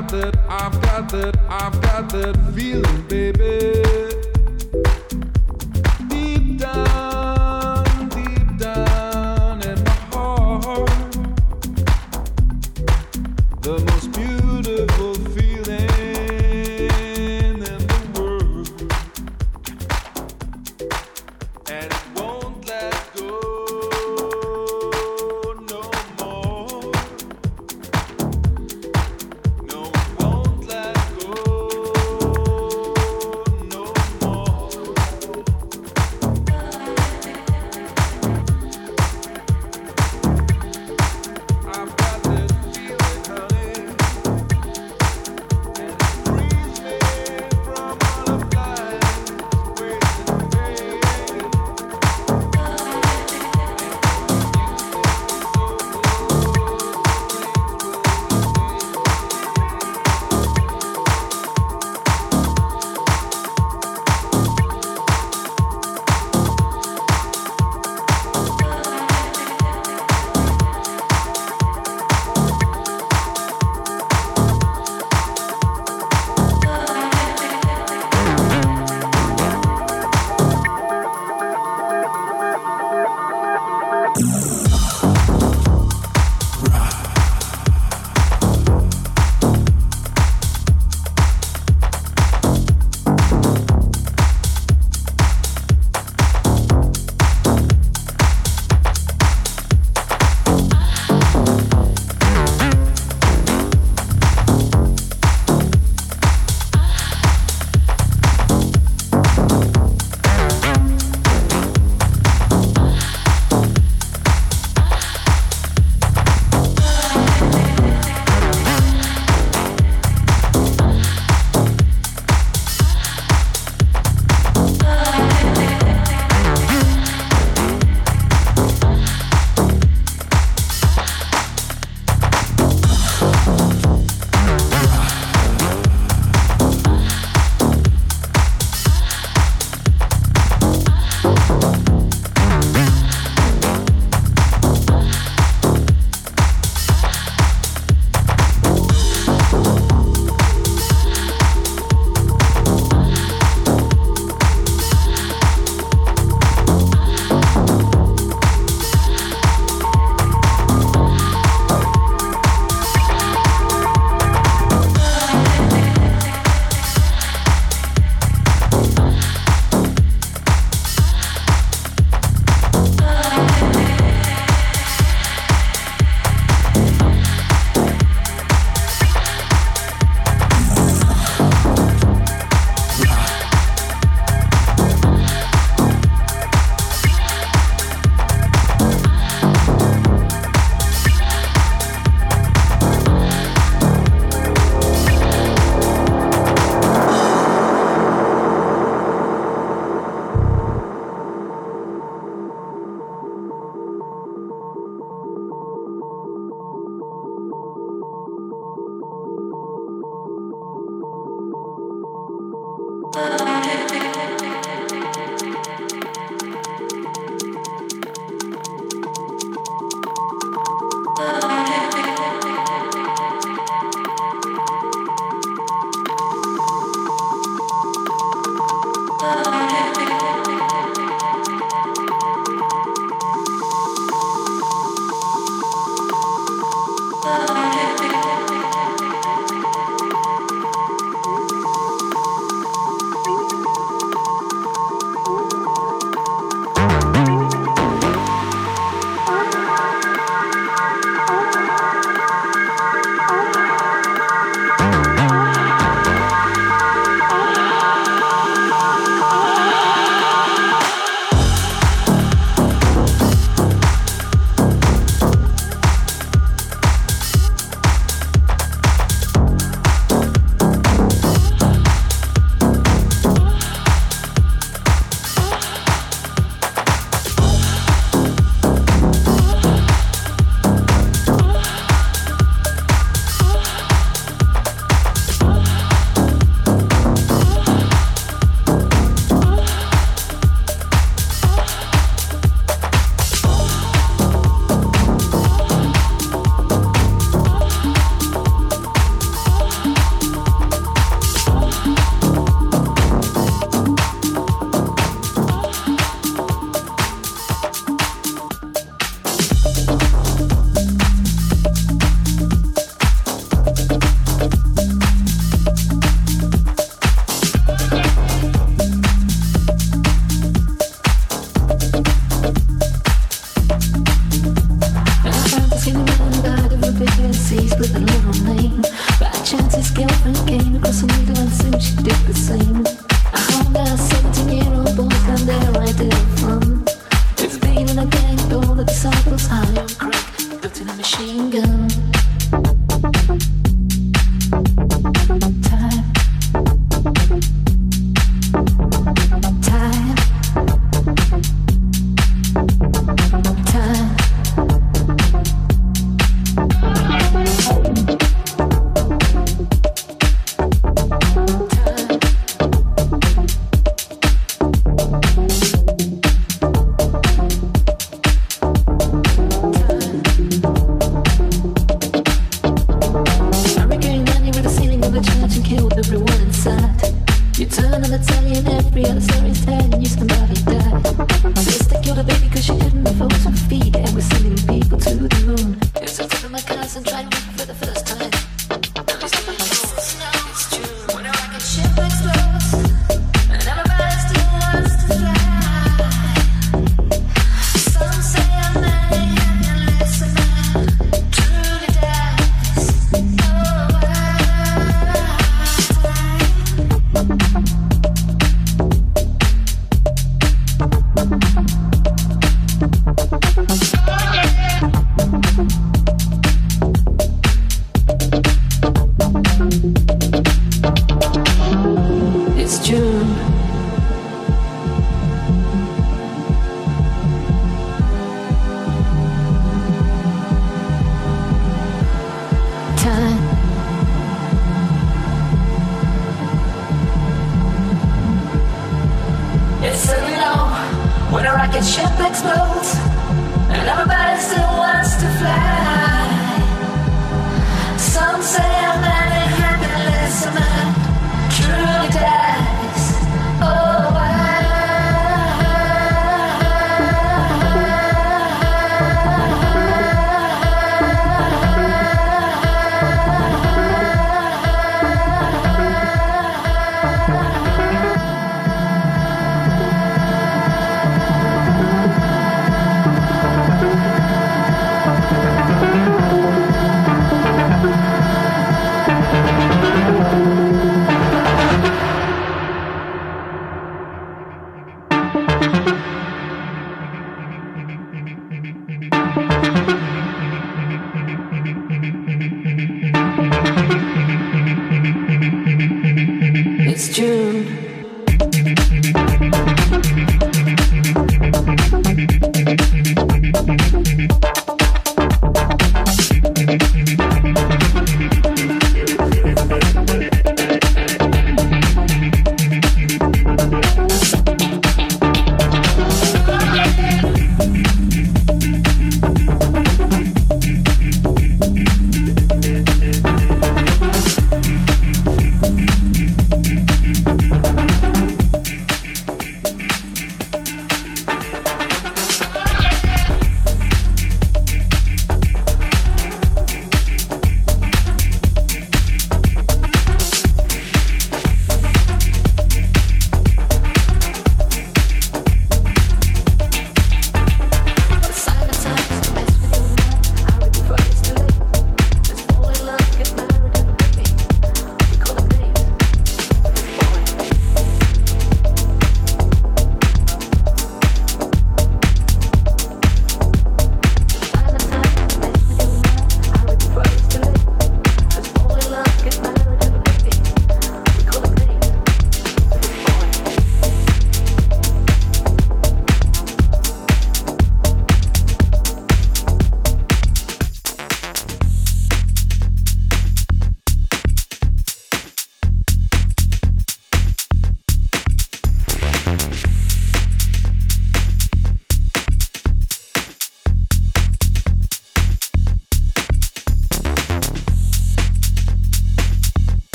got that, I've got that, I've got that feeling, baby.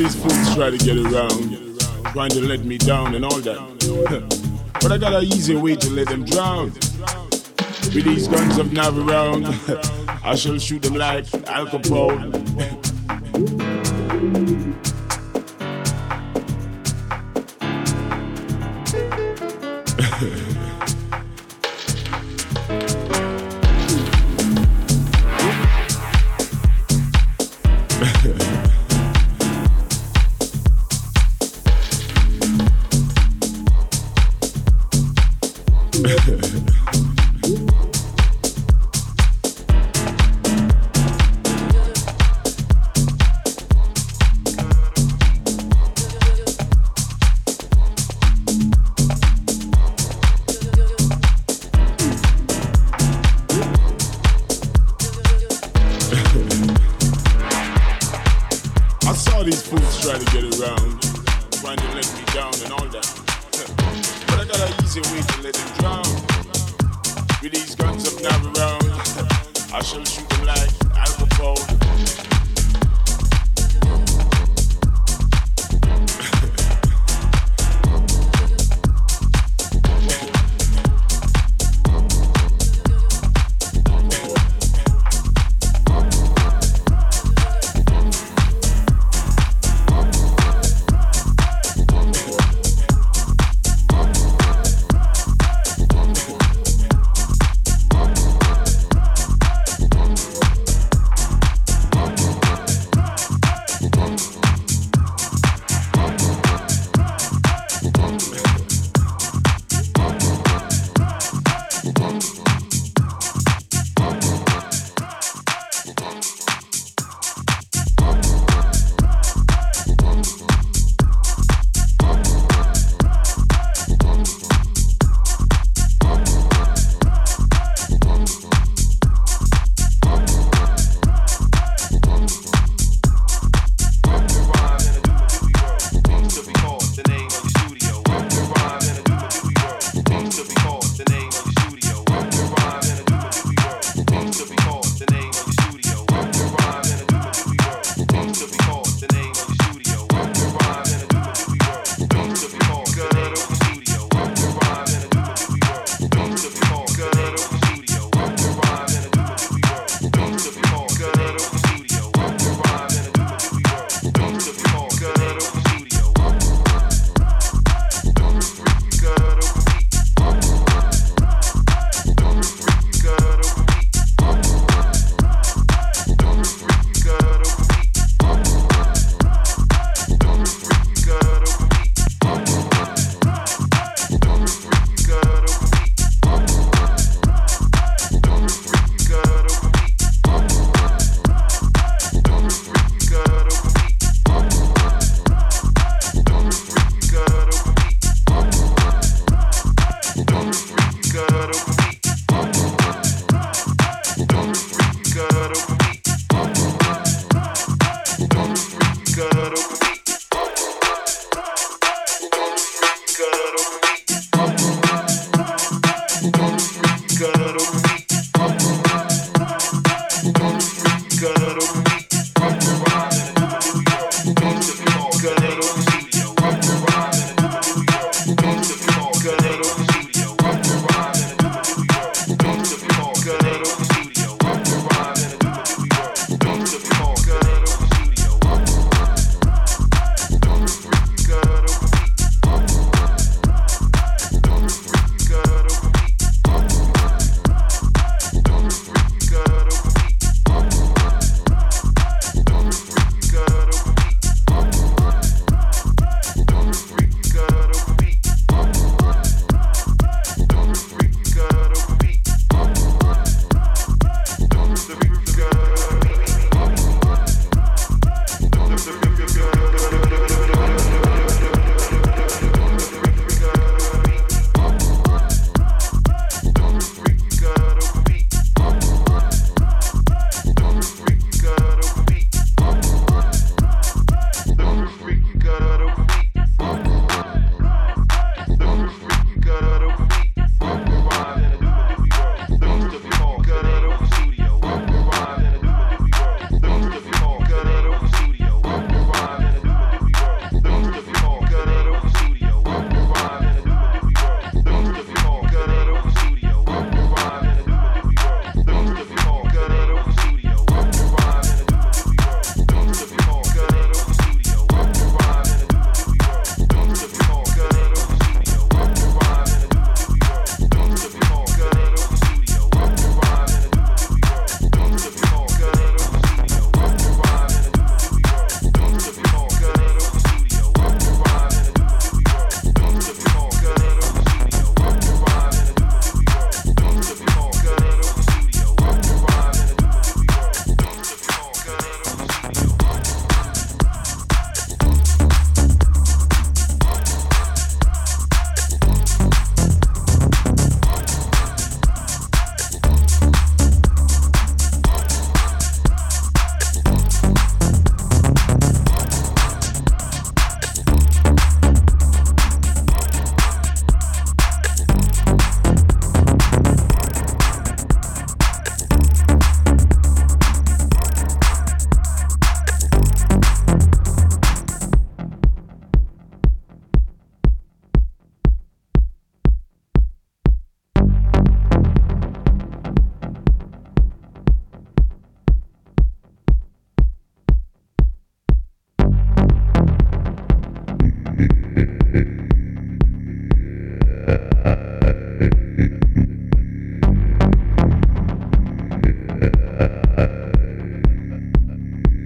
Try to get around, trying to let me down and all that. but I got an easy way to let them drown. With these guns of Navarone, I shall shoot them like Al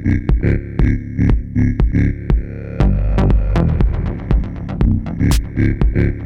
Thank you.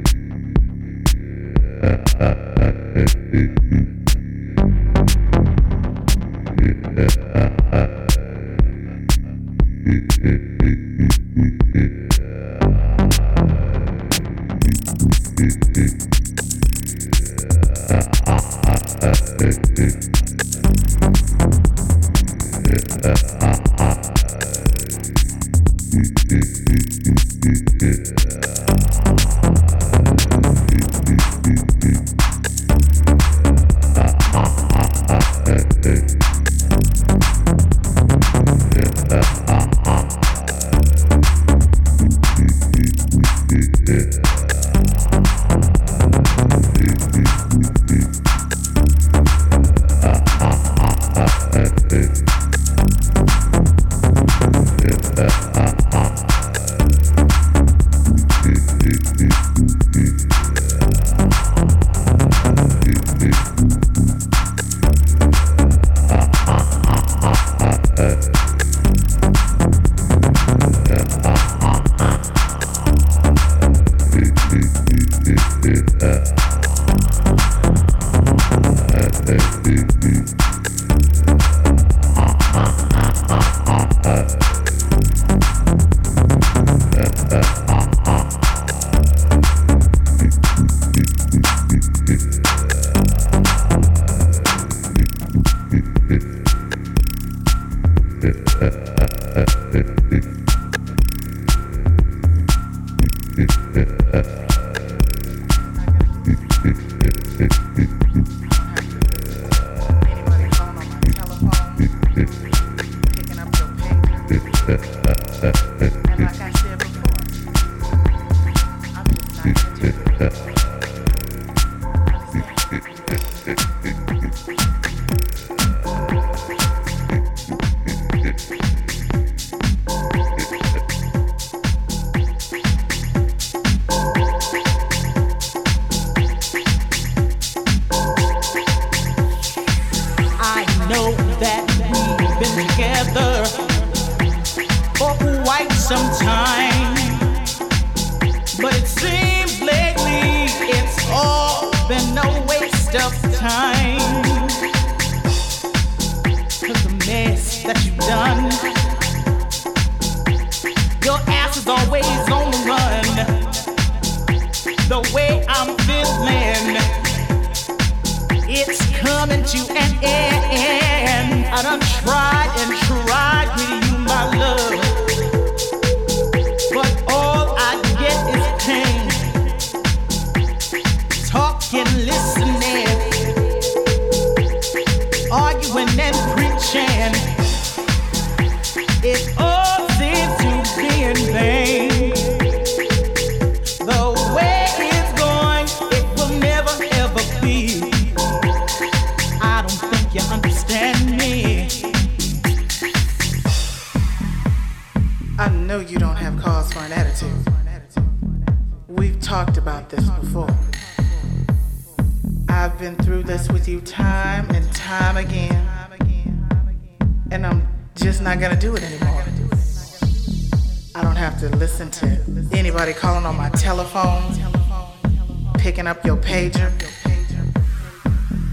calling on my telephone, picking up your pager.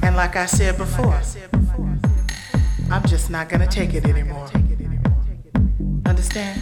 And like I said before, I'm just not gonna take it anymore. Understand?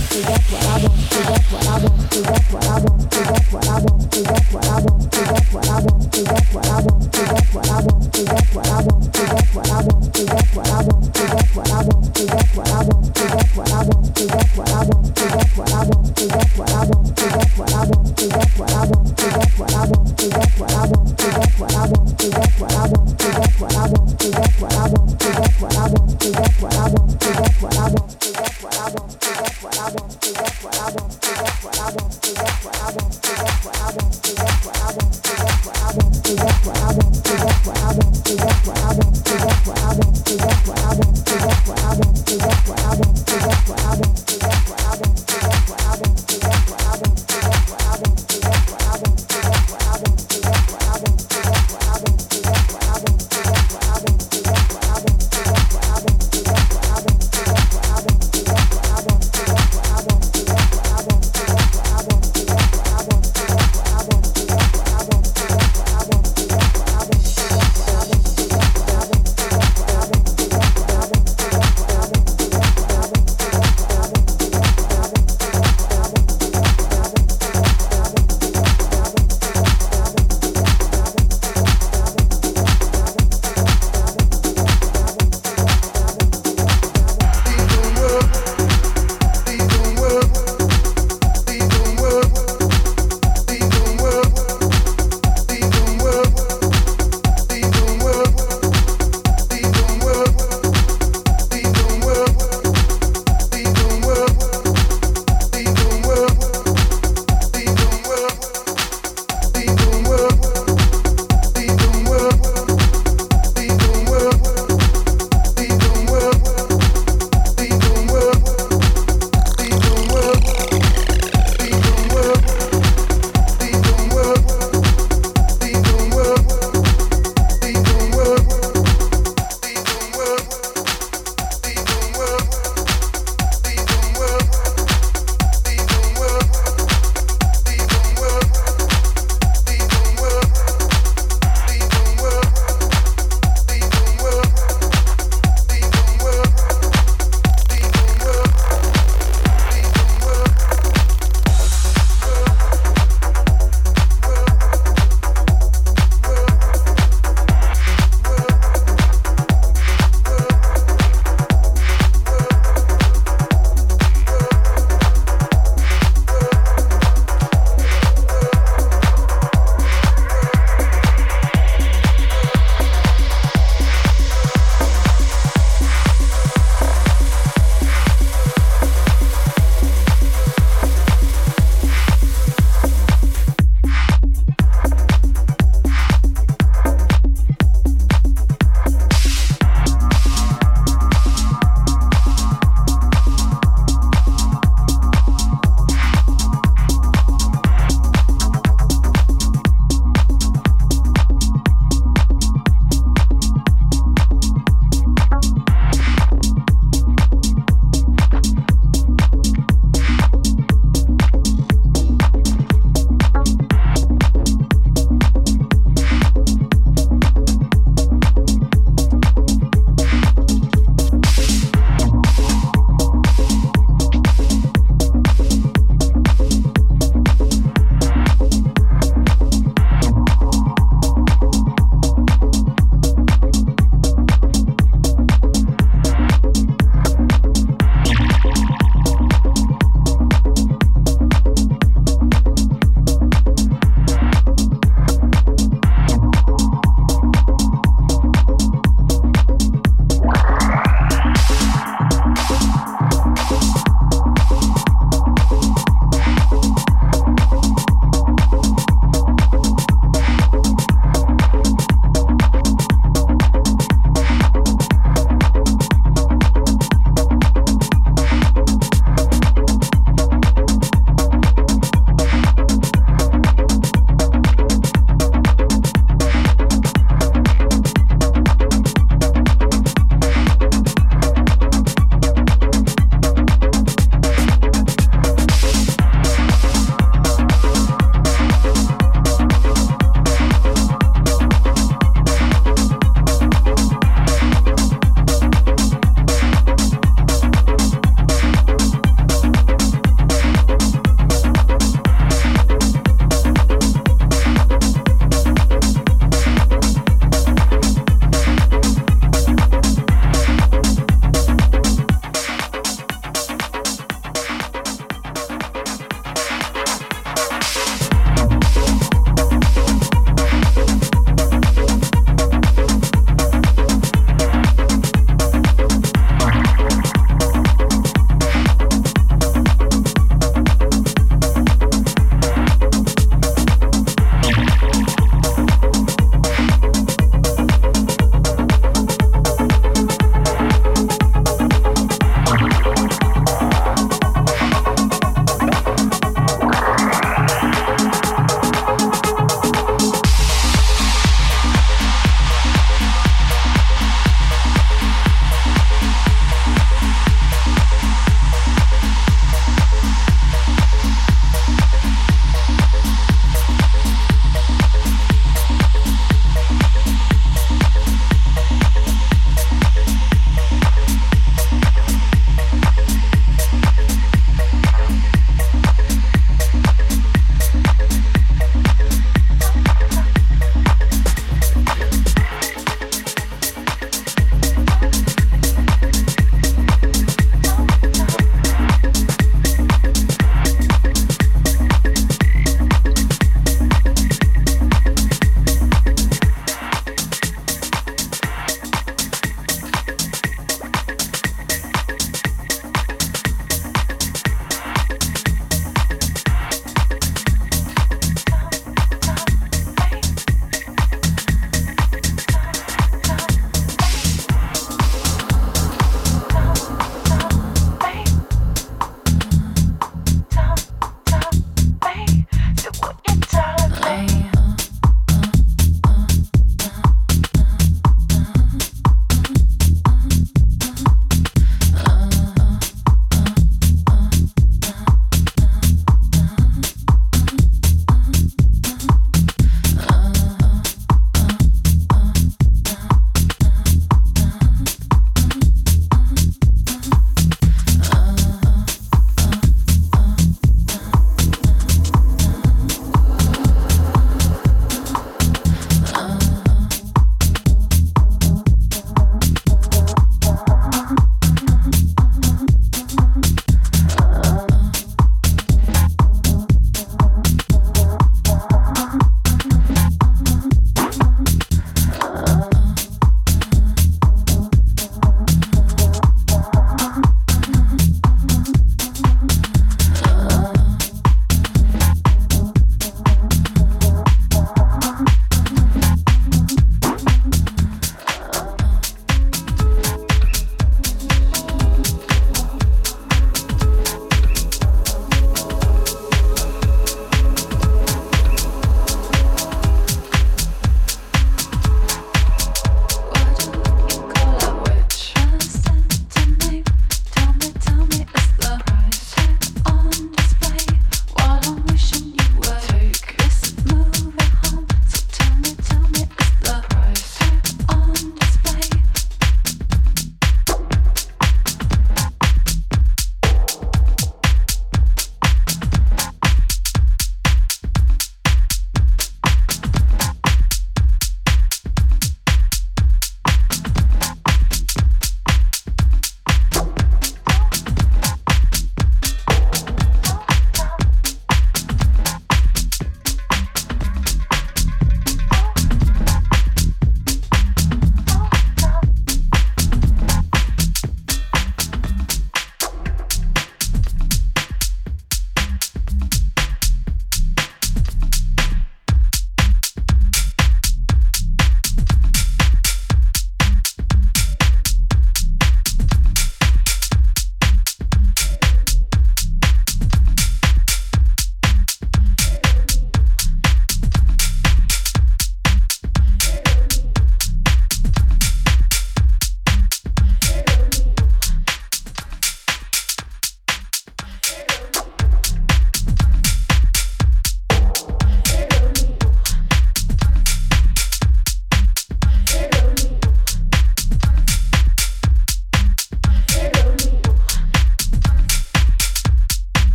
what I want,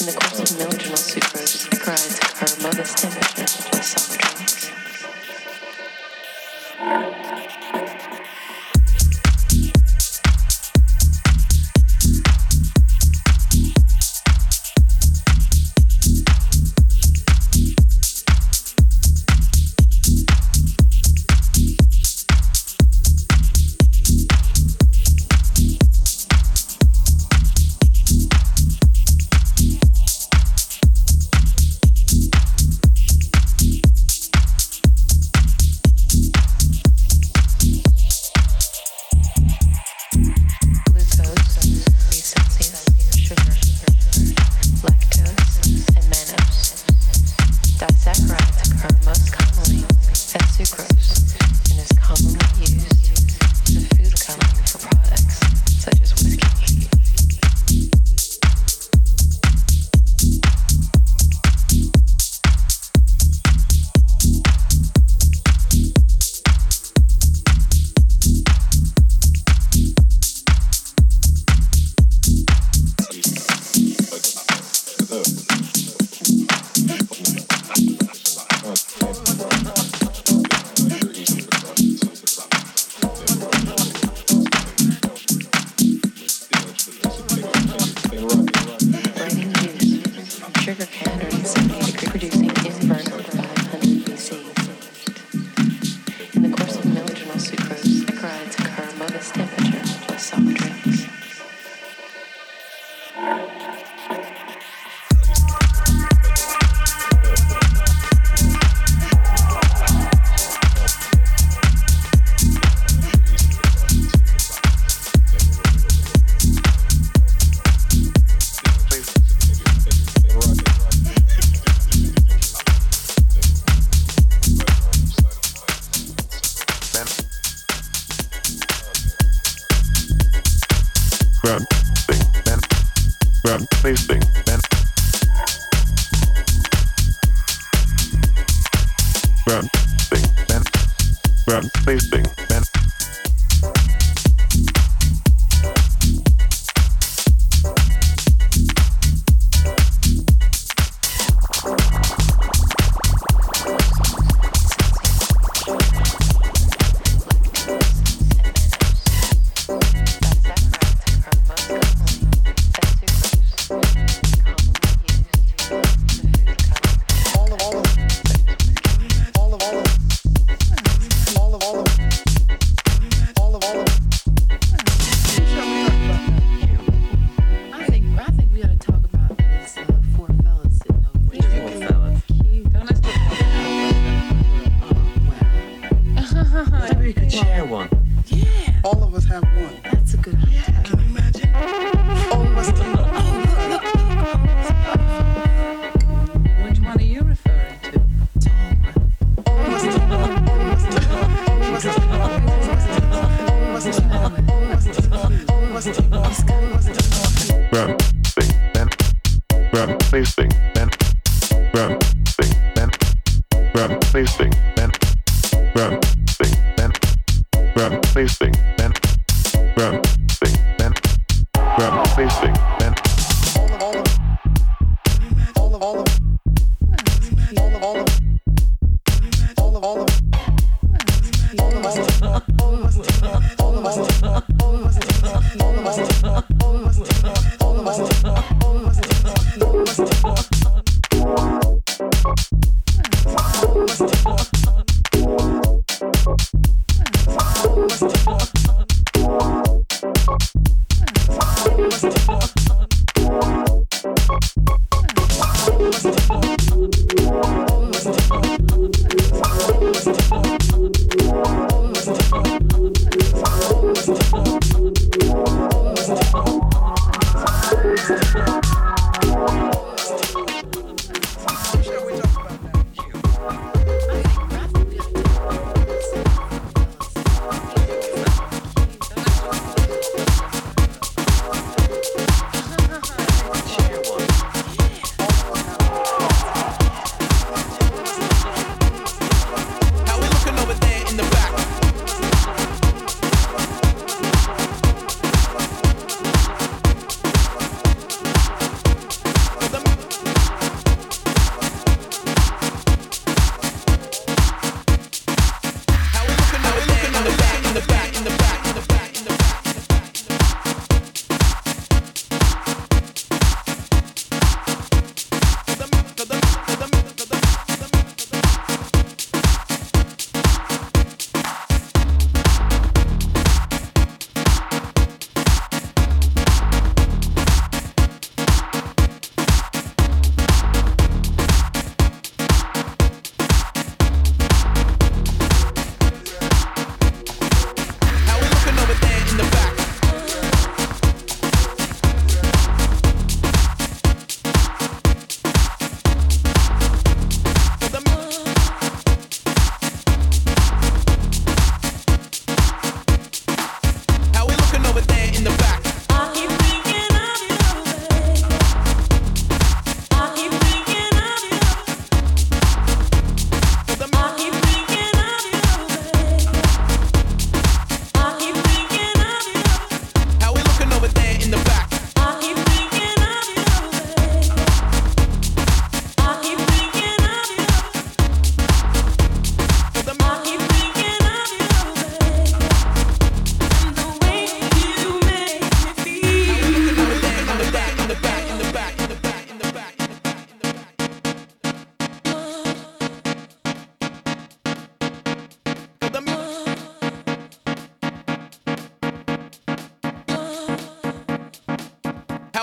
in the course of melodramal supers, cries karma, her temperature, and so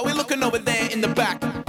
We're looking over there in the back.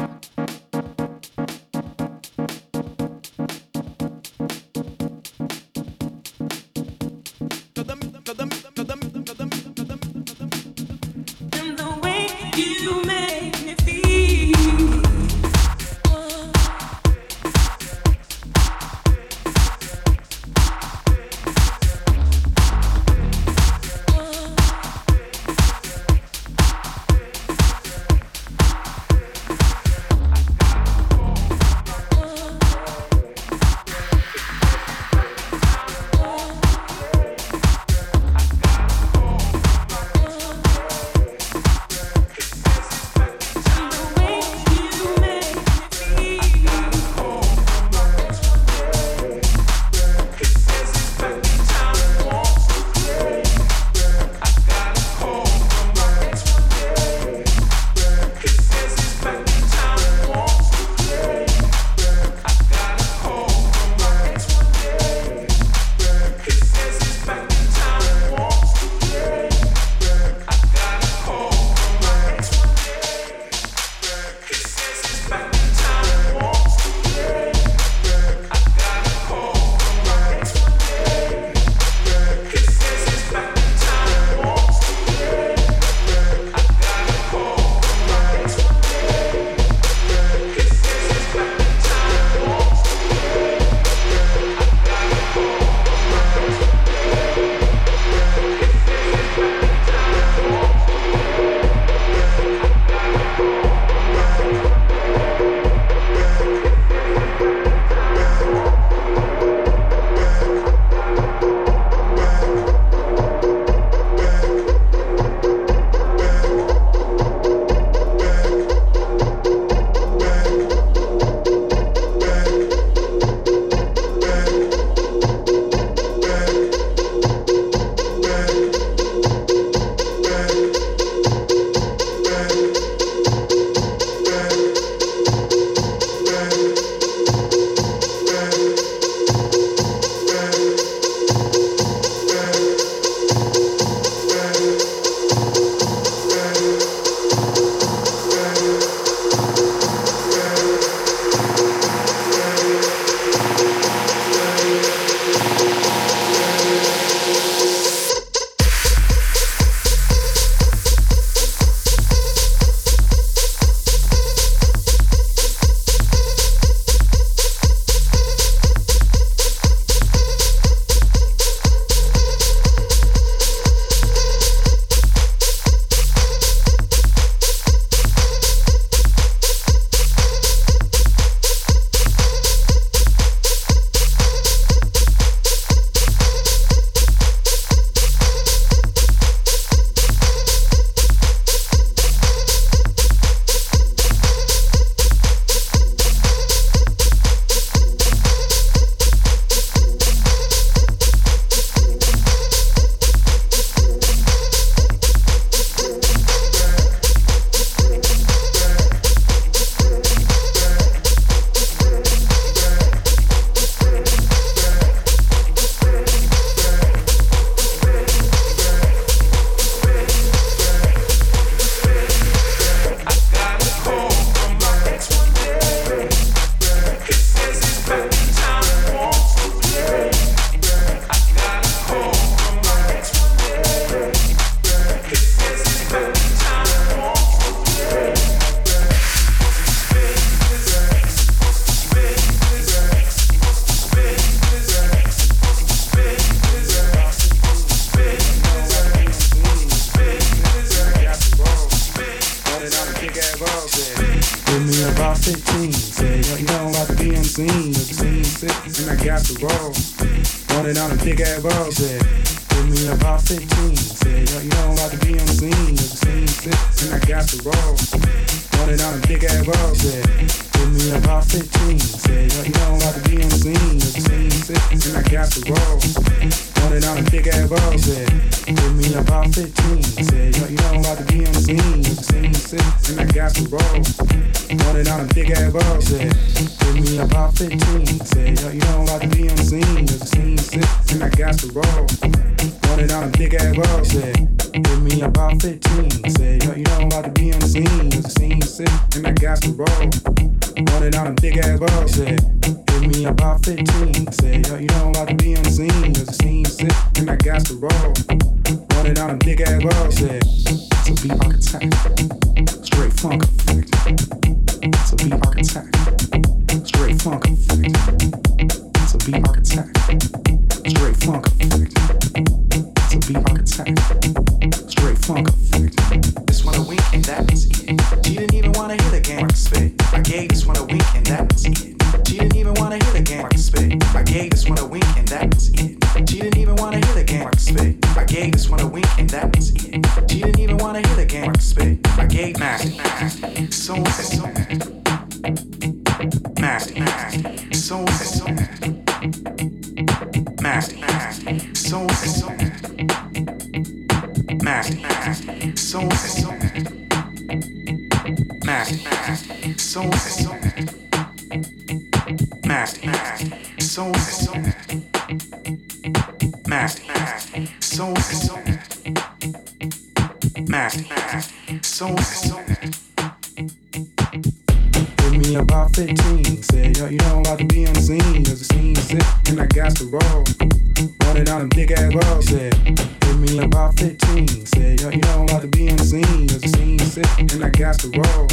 Said, yo, you know I'm about to be on the scene. Cause the scene's sick and I got the roll.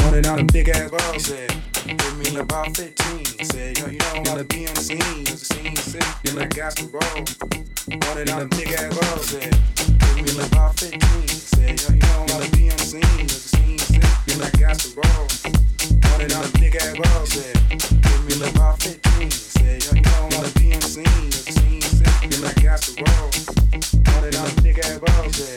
Wanted out a big ass ball. He said, give me about 15. Said, yo, you know I'm about to be on the scene. Cause the scene's sick and I got the roll. Wanted out a big ass ball. Said, give me about 15. Said, yo, you know I'm about to be on the scene. Cause the scene's sick and I got the roll. Wanted out a big ass ball. Said, give me about 15. Said, yo, you know I'm about to be on the scene. Cause the scene's Seem like after all, all that I'm nigga have all.